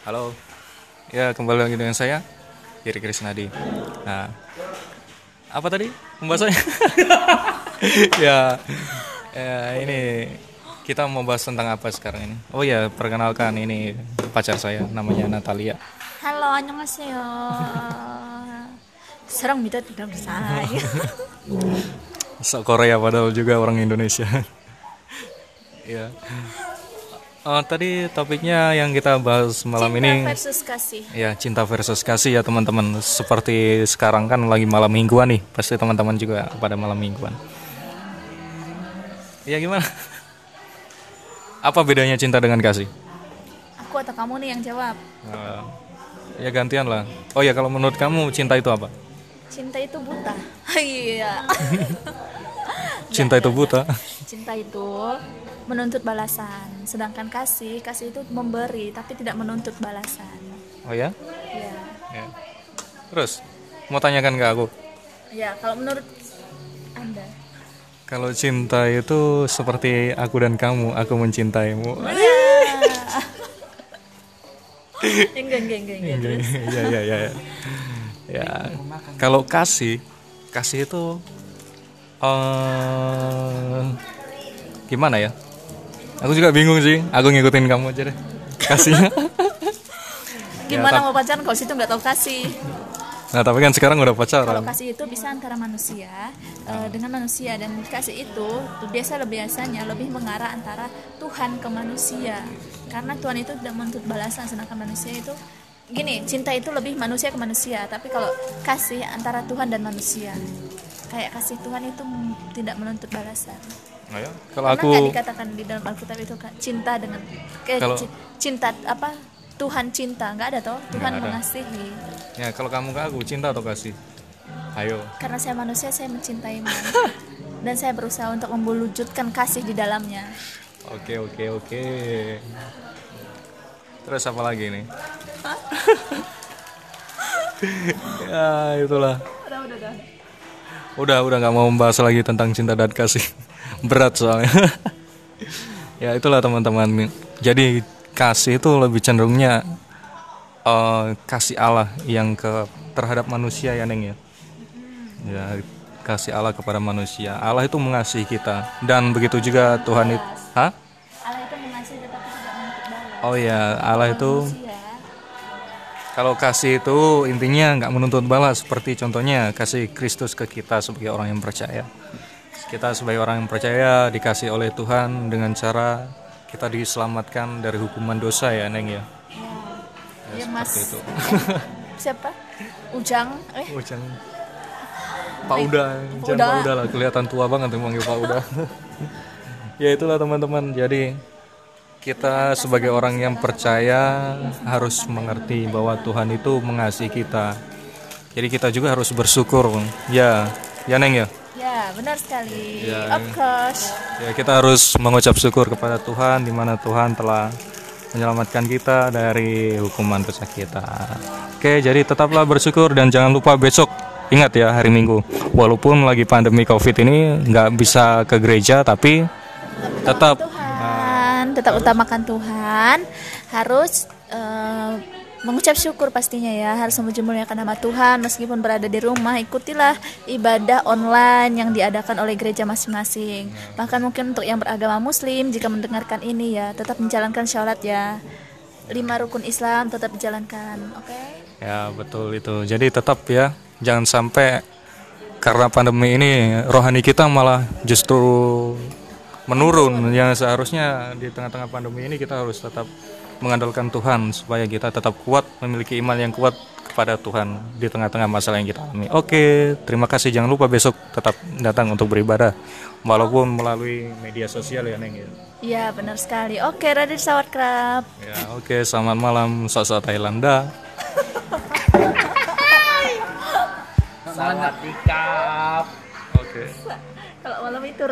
Halo. Ya, kembali lagi dengan saya Giri Krisnadi. Nah, apa tadi pembahasannya? ya, ya ini kita mau bahas tentang apa sekarang ini? Oh ya, perkenalkan ini pacar saya namanya Natalia. Halo, annyeonghaseyo. Serang minta tidak besar. Sok Korea padahal juga orang Indonesia. ya. Oh, tadi topiknya yang kita bahas malam Cinta ini versus kasih. Ya, cinta versus kasih ya teman-teman. Seperti sekarang kan lagi malam mingguan nih, pasti teman-teman juga pada malam mingguan. Ya gimana? Apa bedanya cinta dengan kasih? Aku atau kamu nih yang jawab. Eh, ya gantian lah. Oh ya kalau menurut kamu cinta itu apa? Cinta itu buta. Iya. Cinta itu buta. Cinta itu menuntut balasan, sedangkan kasih, kasih itu memberi tapi tidak menuntut balasan. Oh ya? Ya. Ya. Terus mau tanyakan ke aku. Ya, kalau menurut Anda. Kalau cinta itu seperti aku dan kamu, aku mencintaimu. enggak, enggak, enggak, enggak. Terus? ya ya ya ya. ya kalau kasih kasih itu eh gimana ya aku juga bingung sih. Aku ngikutin kamu aja deh. Kasihnya. Gimana tap- mau pacaran? Kalau situ nggak tahu kasih? nah tapi kan sekarang udah Kalau pacaran kasih itu bisa antara manusia eh, dengan manusia. Dan kasih itu biasa biasanya lebih mengarah antara Tuhan ke manusia. Karena Tuhan itu tidak menuntut balasan sedangkan manusia itu gini cinta itu lebih manusia ke manusia. Tapi kalau kasih antara Tuhan dan manusia kayak kasih Tuhan itu tidak menuntut balasan Ya? kalau aku nggak dikatakan di dalam Alkitab itu Kak, cinta dengan eh, Kalau- ci- cinta apa Tuhan cinta? Nggak ada toh? Tuhan ada. mengasihi. Ya kalau kamu ke aku cinta atau kasih? Ayo. Karena saya manusia saya mencintaimu dan saya berusaha untuk mewujudkan kasih di dalamnya. Oke oke oke. Terus apa lagi nih? Ya itulah. Udah udah udah. Udah, udah nggak mau membahas lagi tentang cinta dan kasih. Berat soalnya. ya itulah teman-teman. Jadi kasih itu lebih cenderungnya eh, kasih Allah yang ke terhadap manusia ya Neng ya. Ya kasih Allah kepada manusia. Allah itu mengasihi kita dan begitu juga Tuhan itu. Hah? Allah itu mengasihi tetapi tidak menuntut balas Oh ya, Allah itu manusia Kalau kasih itu intinya nggak menuntut balas seperti contohnya kasih Kristus ke kita sebagai orang yang percaya. Kita sebagai orang yang percaya dikasih oleh Tuhan dengan cara kita diselamatkan dari hukuman dosa ya Neng ya. ya, mas Seperti itu. siapa Ujang eh Ujang. Pak Uda, jangan Uda. Pak Uda lah kelihatan tua banget manggil Pak Uda. ya itulah teman-teman. Jadi kita sebagai orang yang percaya harus mengerti bahwa Tuhan itu mengasihi kita. Jadi kita juga harus bersyukur. Ya, ya Neng ya. Ya benar sekali Ya. of course Ya kita harus mengucap syukur kepada Tuhan di mana Tuhan telah menyelamatkan kita dari hukuman dosa kita. Oke, jadi tetaplah bersyukur dan jangan lupa besok ingat ya hari Minggu. Walaupun lagi pandemi Covid ini nggak bisa ke gereja tapi tetap Tuhan tetap utamakan Tuhan harus eh, mengucap syukur pastinya ya harus memuji muliakan nama Tuhan. Meskipun berada di rumah ikutilah ibadah online yang diadakan oleh gereja masing-masing. Bahkan mungkin untuk yang beragama muslim jika mendengarkan ini ya tetap menjalankan sholat ya. Lima rukun Islam tetap dijalankan oke? Ya betul itu. Jadi tetap ya jangan sampai karena pandemi ini rohani kita malah justru menurun yang seharusnya di tengah-tengah pandemi ini kita harus tetap mengandalkan Tuhan supaya kita tetap kuat memiliki iman yang kuat kepada Tuhan di tengah-tengah masalah yang kita alami. Oke, terima kasih. Jangan lupa besok tetap datang untuk beribadah walaupun melalui media sosial ya Neng ya. Iya benar sekali oke Radir Sawarkrab Ya, oke, selamat malam sok-sok Thailanda. Sawadikap. Oke. kalau malam itu